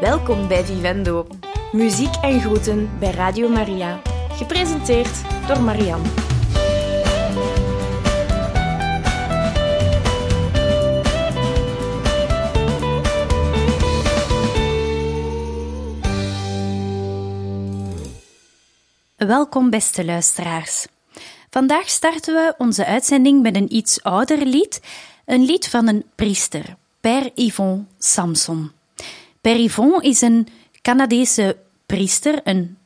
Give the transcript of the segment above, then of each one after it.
Welkom bij Vivendo. Muziek en groeten bij Radio Maria. Gepresenteerd door Marianne. Welkom, beste luisteraars. Vandaag starten we onze uitzending met een iets ouder lied, een lied van een priester, Père Yvon Samson. Père Yvon is een Canadese priester, een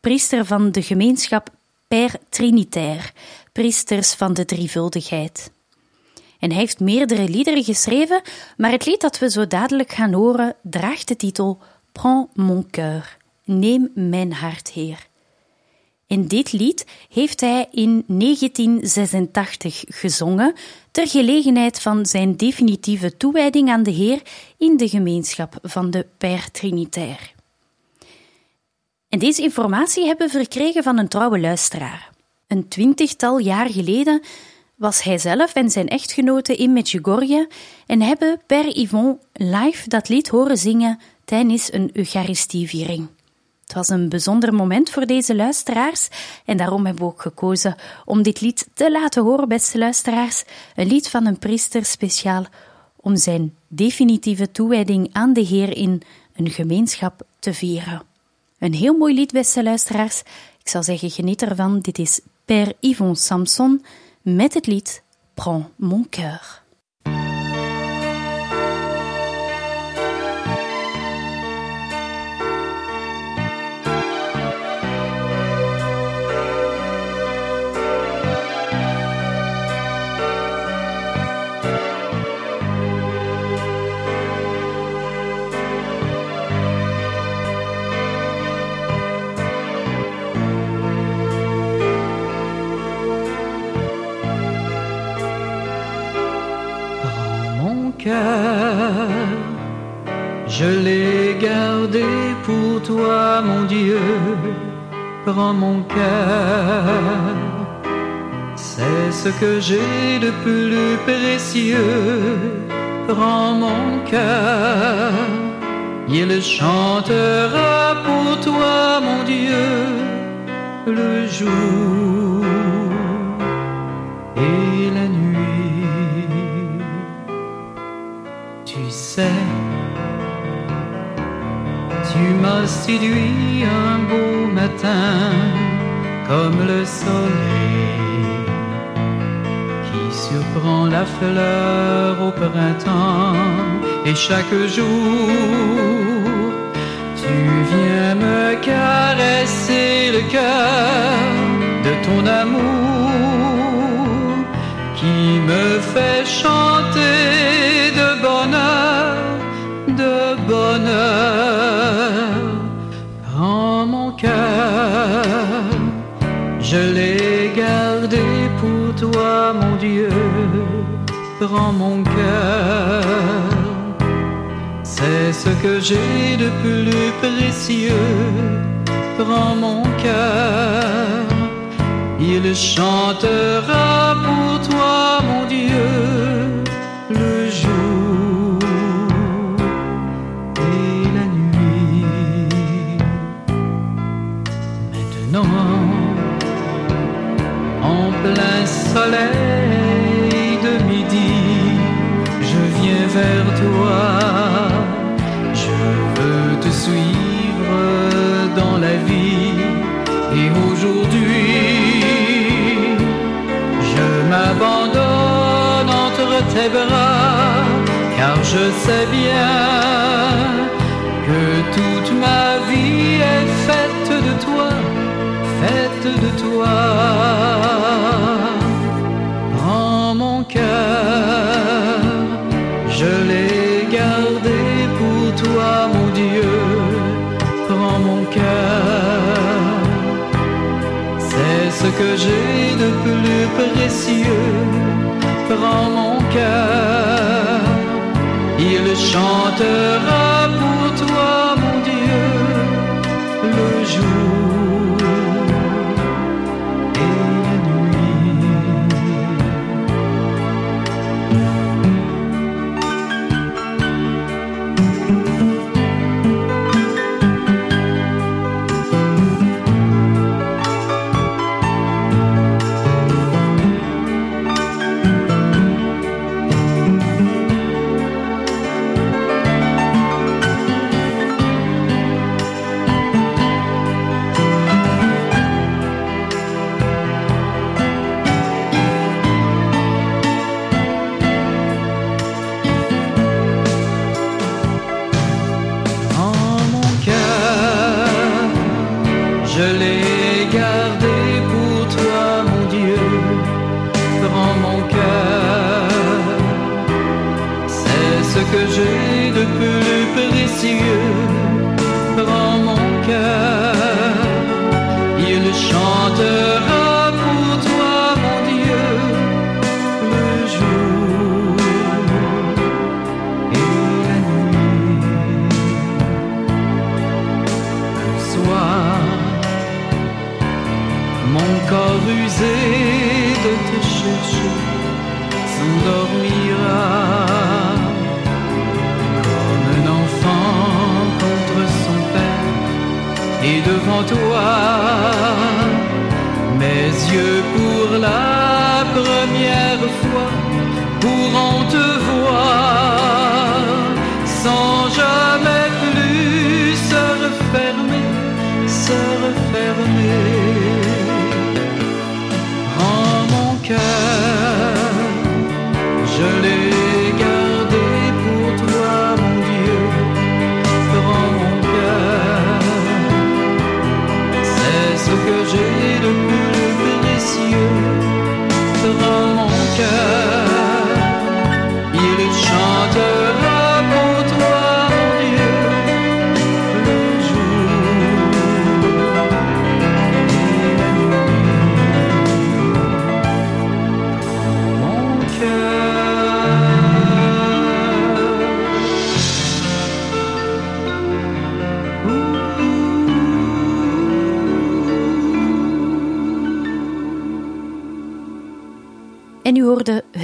priester van de gemeenschap Père Trinitaire, priesters van de drievuldigheid. En hij heeft meerdere liederen geschreven, maar het lied dat we zo dadelijk gaan horen draagt de titel Prends mon cœur, neem mijn hart, Heer. In dit lied heeft hij in 1986 gezongen ter gelegenheid van zijn definitieve toewijding aan de Heer in de gemeenschap van de Père Trinitaire. En deze informatie hebben we verkregen van een trouwe luisteraar. Een twintigtal jaar geleden was hij zelf en zijn echtgenote in Medjugorje en hebben Per Yvon live dat lied horen zingen tijdens een Eucharistieviering. Was een bijzonder moment voor deze luisteraars en daarom hebben we ook gekozen om dit lied te laten horen, beste luisteraars. Een lied van een priester speciaal om zijn definitieve toewijding aan de Heer in een gemeenschap te vieren. Een heel mooi lied, beste luisteraars. Ik zou zeggen, geniet ervan. Dit is Père Yvon Samson met het lied Prends mon cœur. Je l'ai gardé pour toi, mon Dieu. Prends mon cœur, c'est ce que j'ai de plus précieux. Prends mon cœur, il chantera pour toi, mon Dieu, le jour et Tu sais, tu m'as séduit un beau matin comme le soleil qui surprend la fleur au printemps. Et chaque jour tu viens me caresser le cœur de ton amour qui me fait chanter Prends mon cœur, c'est ce que j'ai de plus précieux. Prends mon cœur, il chantera pour toi, tes bras, car je sais bien que toute ma vie est faite de toi, faite de toi. Prends mon cœur, je l'ai gardé pour toi, mon Dieu. Prends mon cœur, c'est ce que j'ai de plus précieux. Prends mon chantera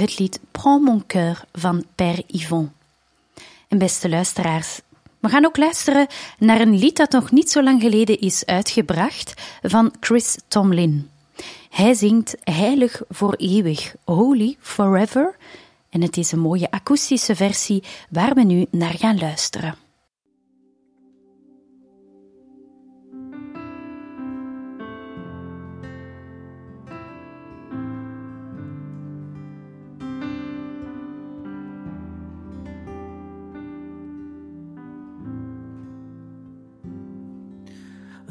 het lied Prends mon cœur van Per Yvon. En beste luisteraars, we gaan ook luisteren naar een lied dat nog niet zo lang geleden is uitgebracht van Chris Tomlin. Hij zingt Heilig voor eeuwig, Holy Forever. En het is een mooie akoestische versie waar we nu naar gaan luisteren.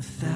A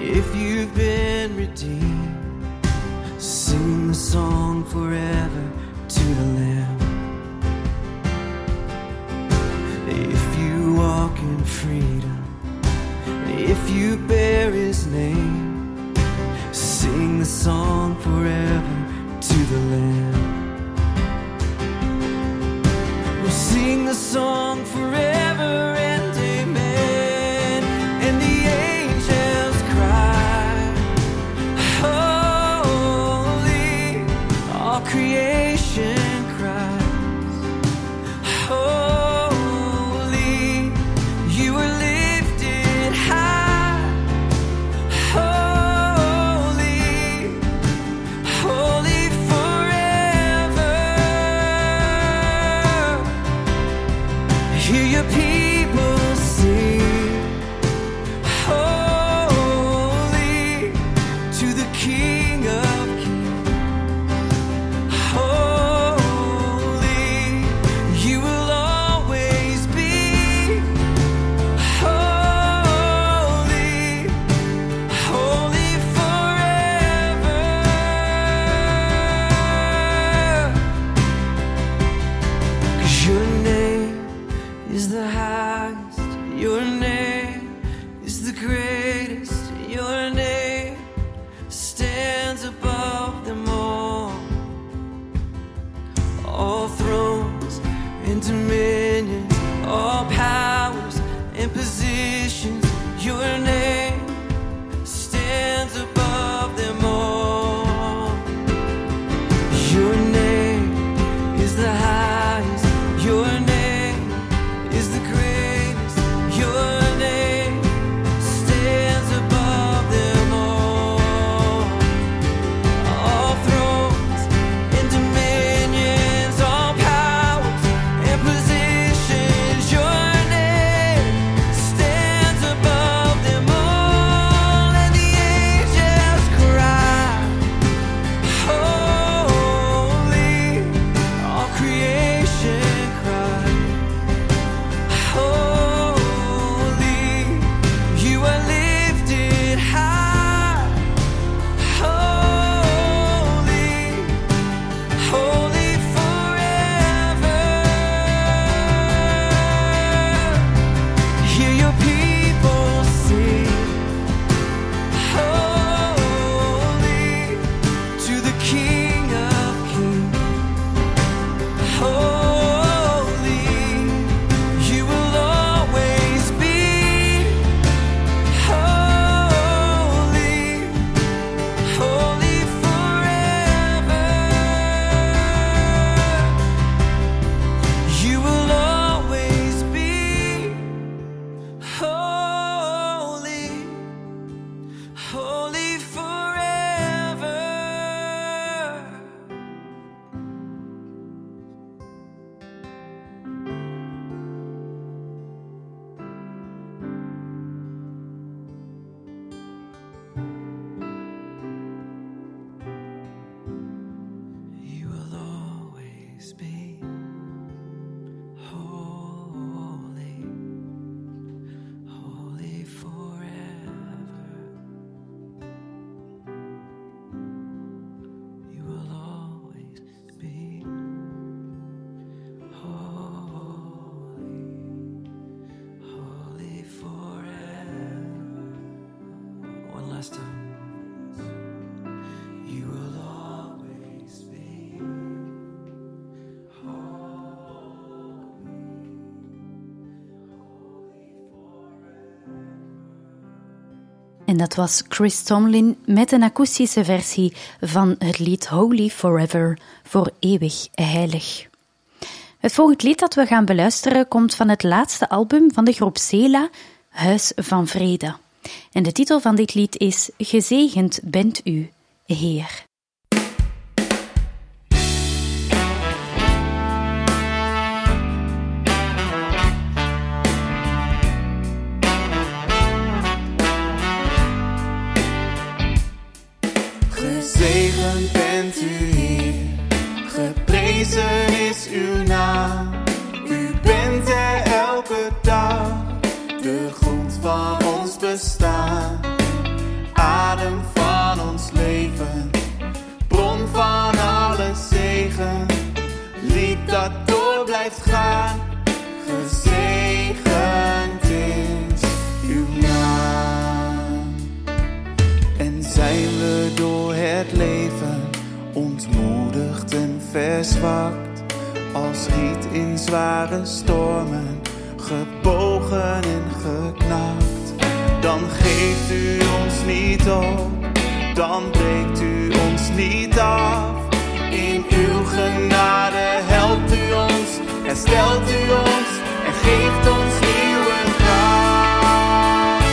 If you've been redeemed, sing the song forever to the Lamb. If you walk in freedom, if you bear His name, sing the song forever to the Lamb. We'll sing the song forever. En dat was Chris Tomlin met een akoestische versie van het lied Holy Forever, voor eeuwig heilig. Het volgende lied dat we gaan beluisteren komt van het laatste album van de groep Sela, Huis van Vrede. En de titel van dit lied is Gezegend bent u, Heer. Als riet in zware stormen, gebogen en geknakt, dan geeft u ons niet op, dan breekt u ons niet af. In uw genade helpt u ons, herstelt u ons en geeft ons nieuwe kracht.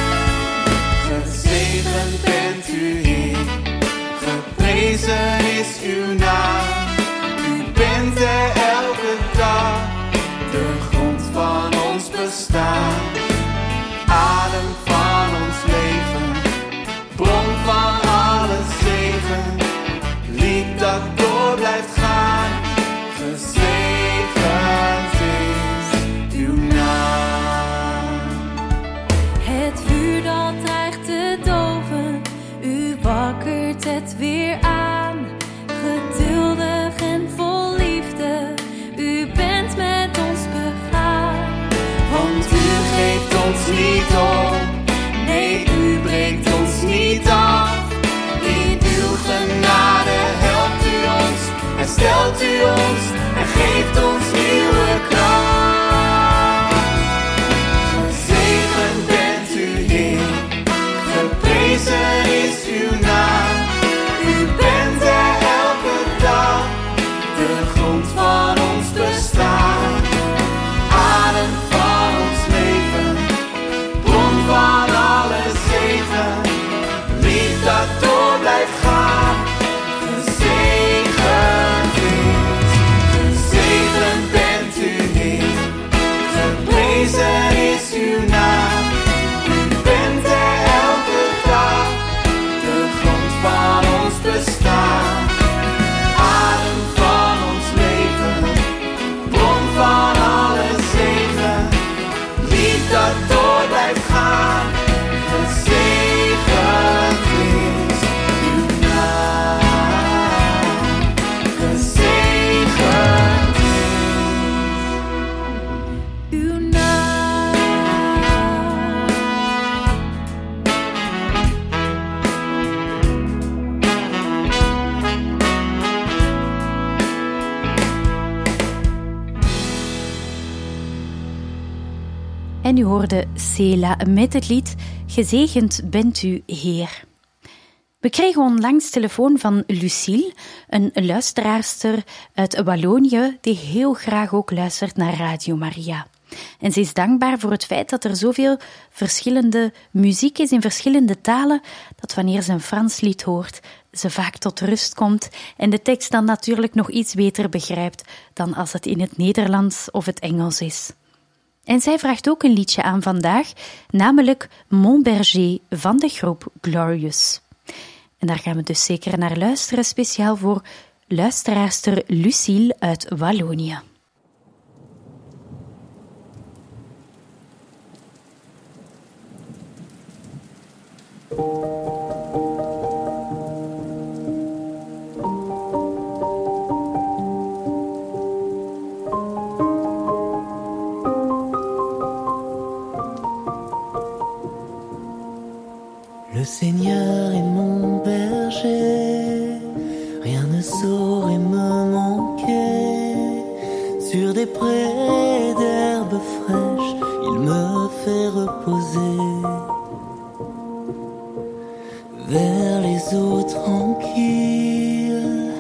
Gezegend bent u, Heer, geprezen is uw naam. Met het lied Gezegend bent u, Heer. We kregen onlangs telefoon van Lucille, een luisteraarster uit Wallonië, die heel graag ook luistert naar Radio Maria. En ze is dankbaar voor het feit dat er zoveel verschillende muziek is in verschillende talen, dat wanneer ze een Frans lied hoort, ze vaak tot rust komt en de tekst dan natuurlijk nog iets beter begrijpt dan als het in het Nederlands of het Engels is. En zij vraagt ook een liedje aan vandaag, namelijk Mon Berger van de groep Glorious. En daar gaan we dus zeker naar luisteren, speciaal voor luisteraarster Lucille uit Wallonië. Le Seigneur est mon berger, rien ne saurait me manquer. Sur des prés d'herbes fraîches, il me fait reposer. Vers les eaux tranquilles,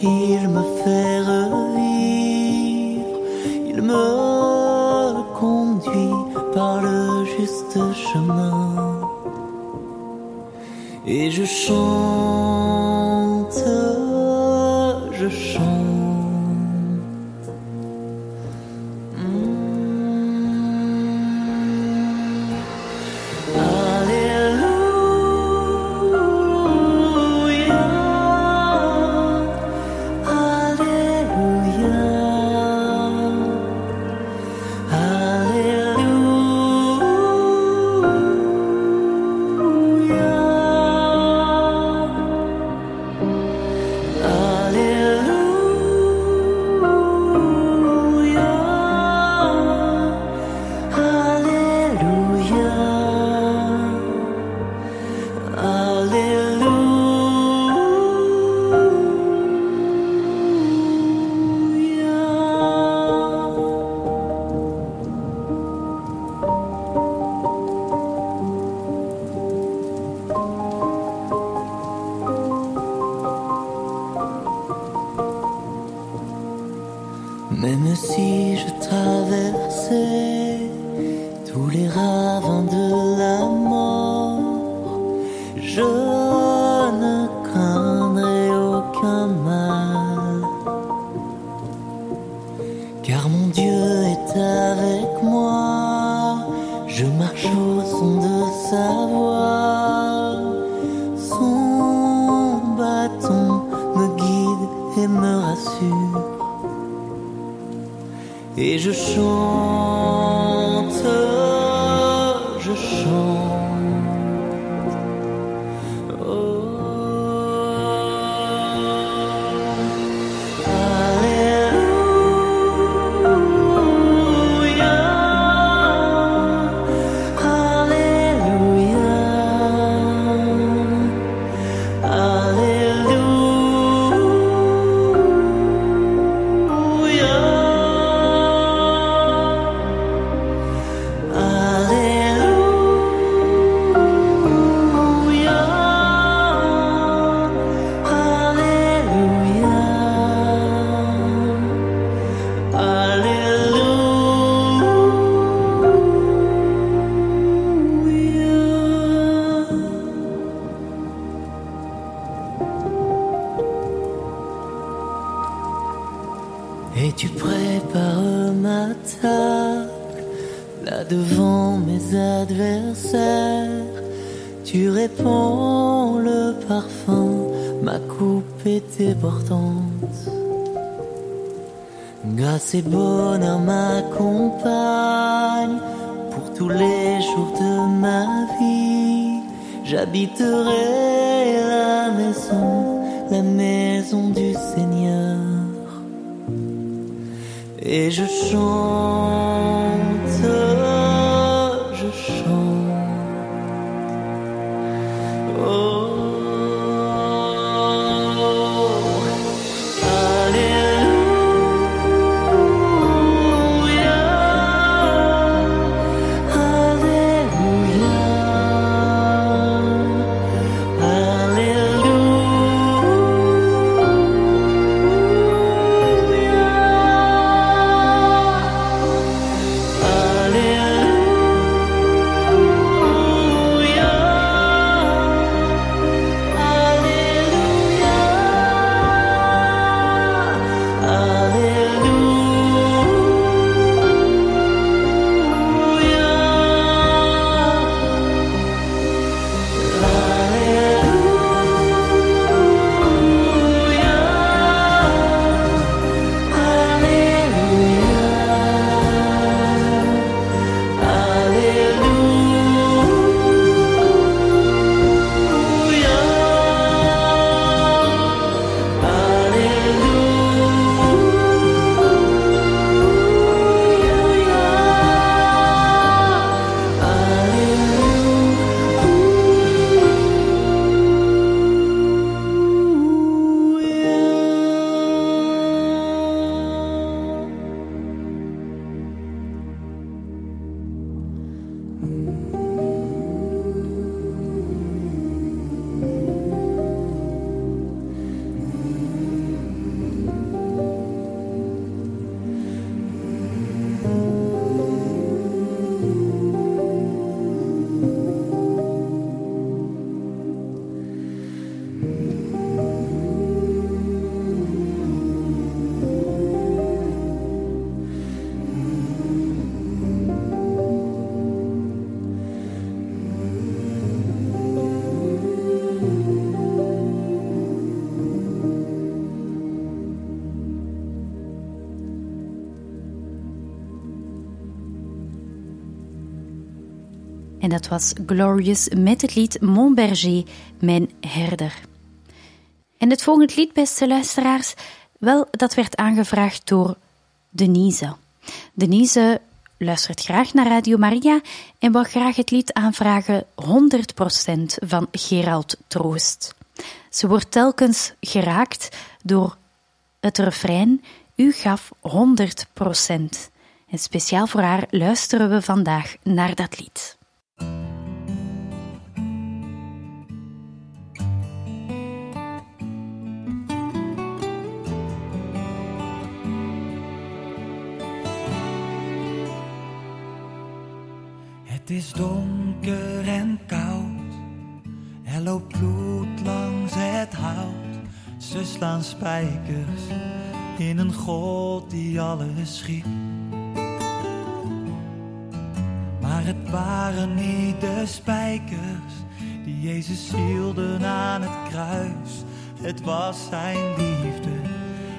il me fait revivre. Il me conduit par le juste chemin. Et je chante, je chante. Car mon Dieu est avec moi, je marche au son de sa voix. Son bâton me guide et me rassure. Et je chante, là devant mes adversaires. Tu répands le parfum, ma coupe est débordante. Grâce et bonheur m'accompagnent pour tous les jours de ma vie. J'habiterai la maison, la maison du Seigneur. Et je chante, dat was Glorious met het lied Mon Berger, Mijn Herder. En het volgende lied, beste luisteraars, wel, dat werd aangevraagd door Denise. Denise luistert graag naar Radio Maria en wil graag het lied aanvragen 100% van Gerald Troost. Ze wordt telkens geraakt door het refrein U gaf 100%. En speciaal voor haar luisteren we vandaag naar dat lied. Het is donker en koud, er loopt bloed langs het hout. Ze slaan spijkers in een god die alles schiep. Maar het waren niet de spijkers die Jezus hielden aan het kruis. Het was zijn liefde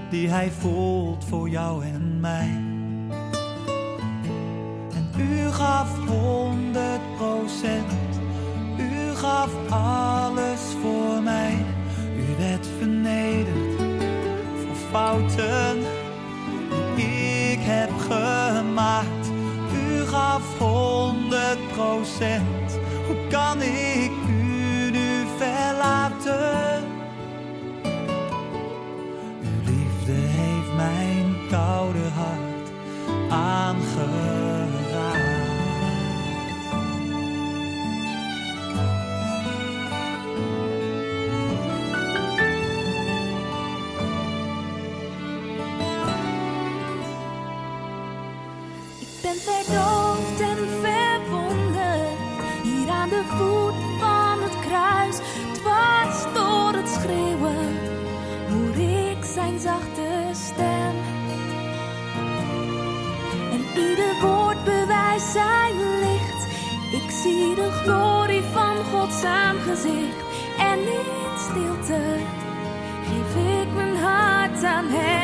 die hij voelt voor jou en mij. U gaf honderd procent, u gaf alles voor mij. U werd vernederd voor fouten die ik heb gemaakt. U gaf honderd procent, van Gods aangezicht. En in stilte geef ik mijn hart aan hem.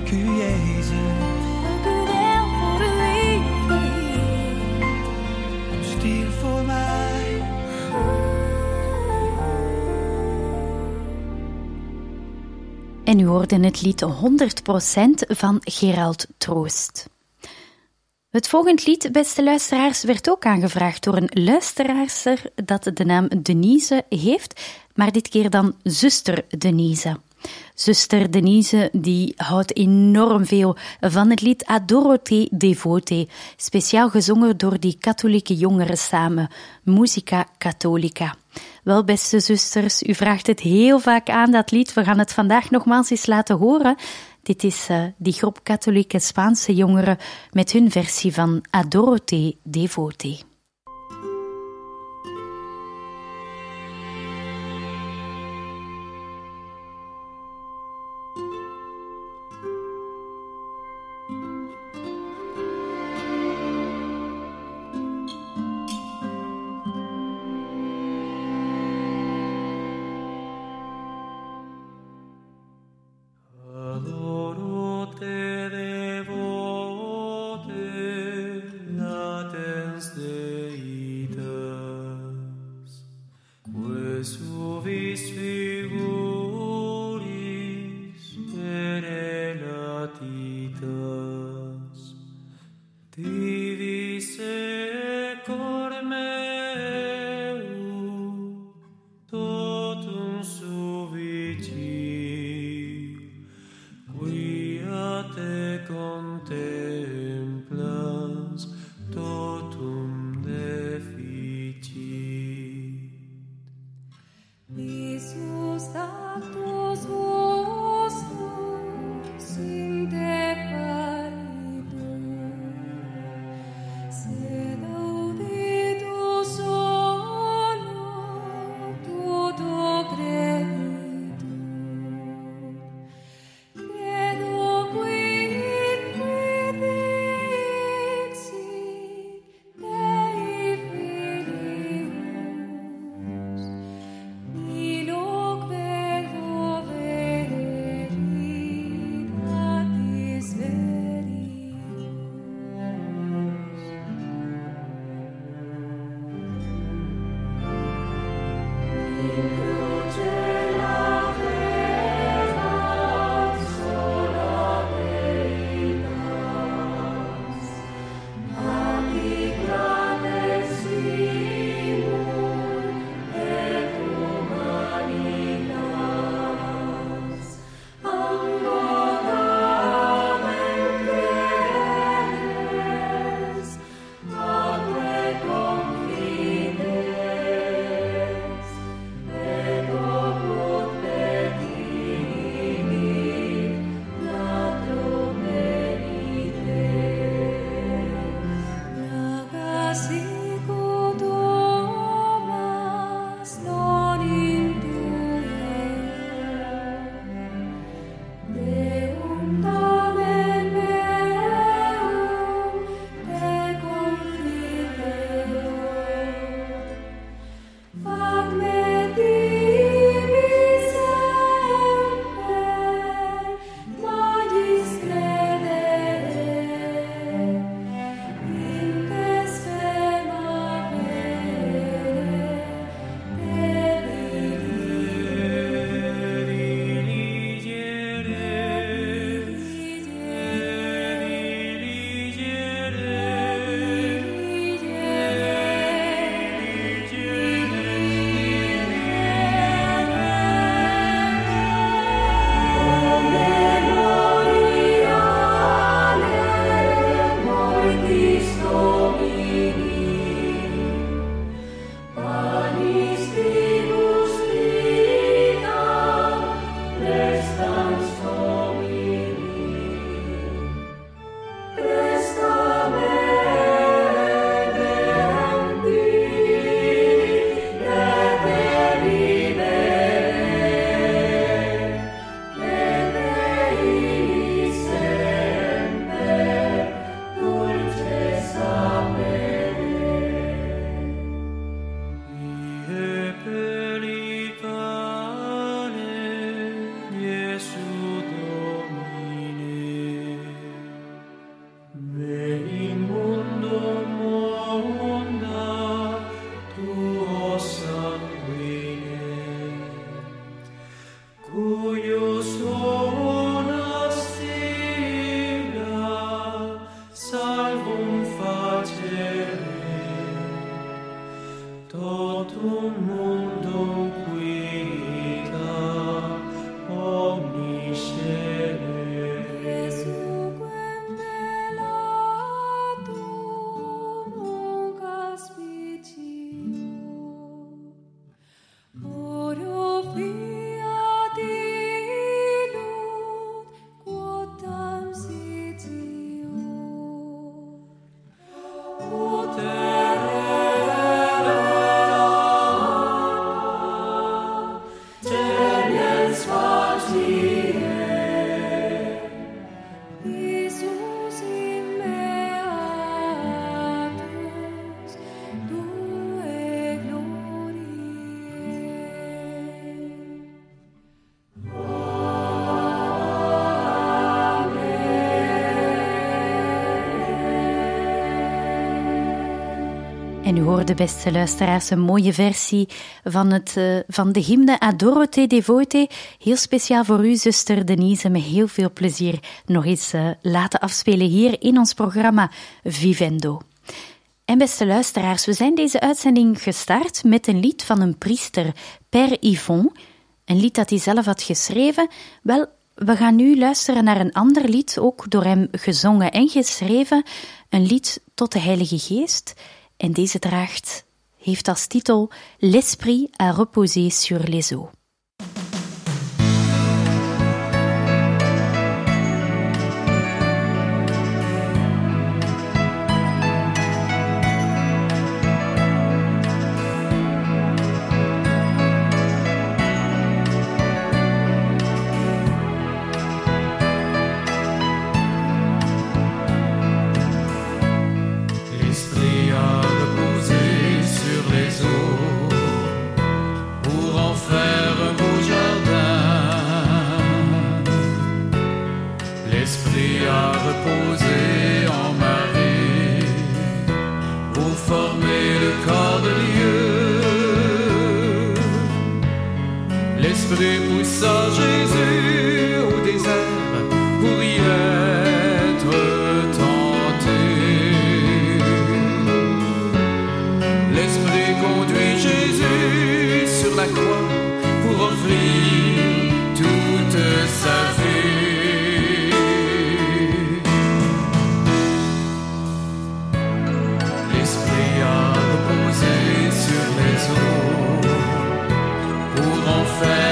Dank u, Jezus. dank u wel voor uw liefde, Heer. U stierf voor mij. En u hoorde het lied 100% van Gerald Troost. Het volgende lied, beste luisteraars, werd ook aangevraagd door een luisteraarster dat de naam Denise heeft, maar dit keer dan zuster Denise. Zuster Denise die houdt enorm veel van het lied Adorote Devote, speciaal gezongen door die katholieke jongeren samen, Musica Catholica. Wel, beste zusters, u vraagt het heel vaak aan, dat lied. We gaan het vandaag nogmaals eens laten horen. Dit is eh, die groep katholieke Spaanse jongeren met hun versie van Adorote Devote. Amen. totum mundum Hoorde, beste luisteraars, een mooie versie van, het, eh, van de hymne Adoro Devote. Heel speciaal voor u, zuster Denise, met heel veel plezier nog eens eh, laten afspelen hier in ons programma Vivendo. En beste luisteraars, we zijn deze uitzending gestart met een lied van een priester, Père Yvon. Een lied dat hij zelf had geschreven. Wel, we gaan nu luisteren naar een ander lied, ook door hem gezongen en geschreven. Een lied tot de Heilige Geest. En deze draagt, heeft als titel L'Esprit a reposé sur les eaux. L'Esprit a reposé sur les eaux pour en faire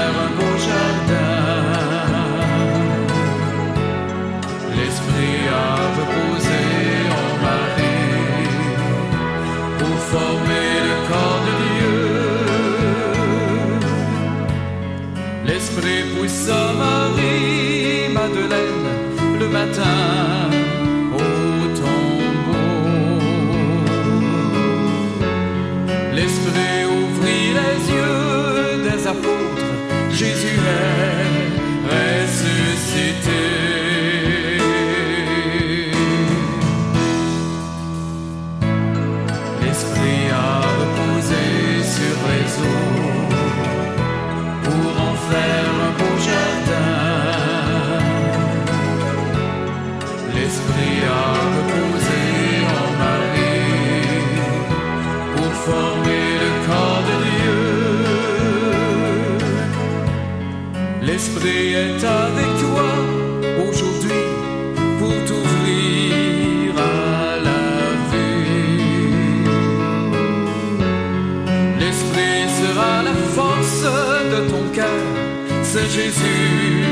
Jésus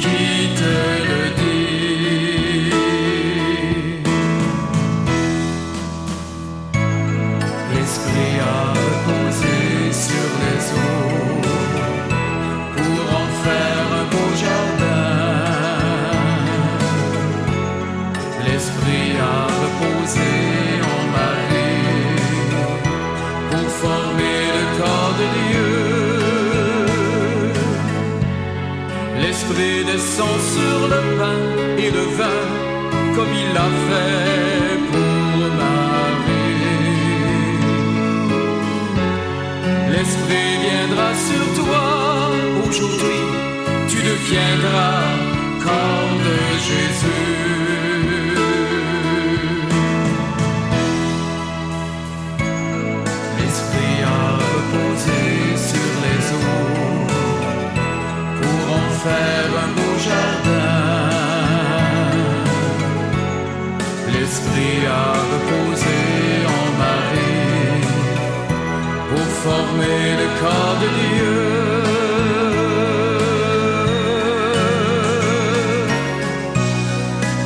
qui te l'a fait pour Marie. L'Esprit viendra sur toi aujourd'hui, tu deviendras corps de Jésus. Corps de Dieu.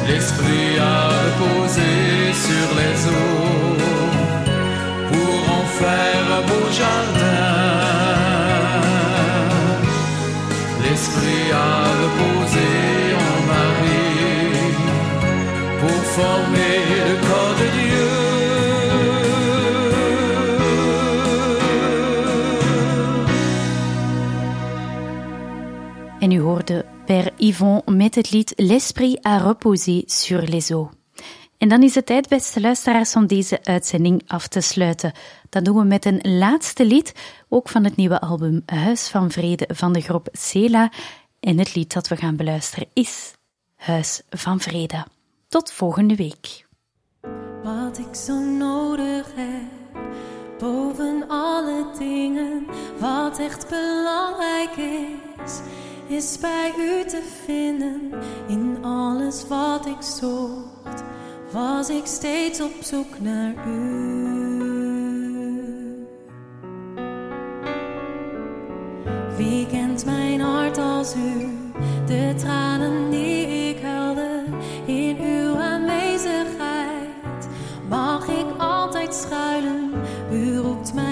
L'Esprit a reposé sur les eaux pour en faire un beau jardin. per Yvon met het lied L'esprit à reposer sur les eaux. En dan is het tijd, beste luisteraars, om deze uitzending af te sluiten. Dat doen we met een laatste lied, ook van het nieuwe album Huis van Vrede van de groep Cela. En het lied dat we gaan beluisteren is Huis van Vrede. Tot volgende week. Wat ik zo nodig heb, boven alle dingen, wat echt belangrijk is is bij u te vinden in alles wat ik zocht. Was ik steeds op zoek naar u. Wie kent mijn hart als u? De tranen die ik huilde in uw aanwezigheid, mag ik altijd schuilen. U roept mij.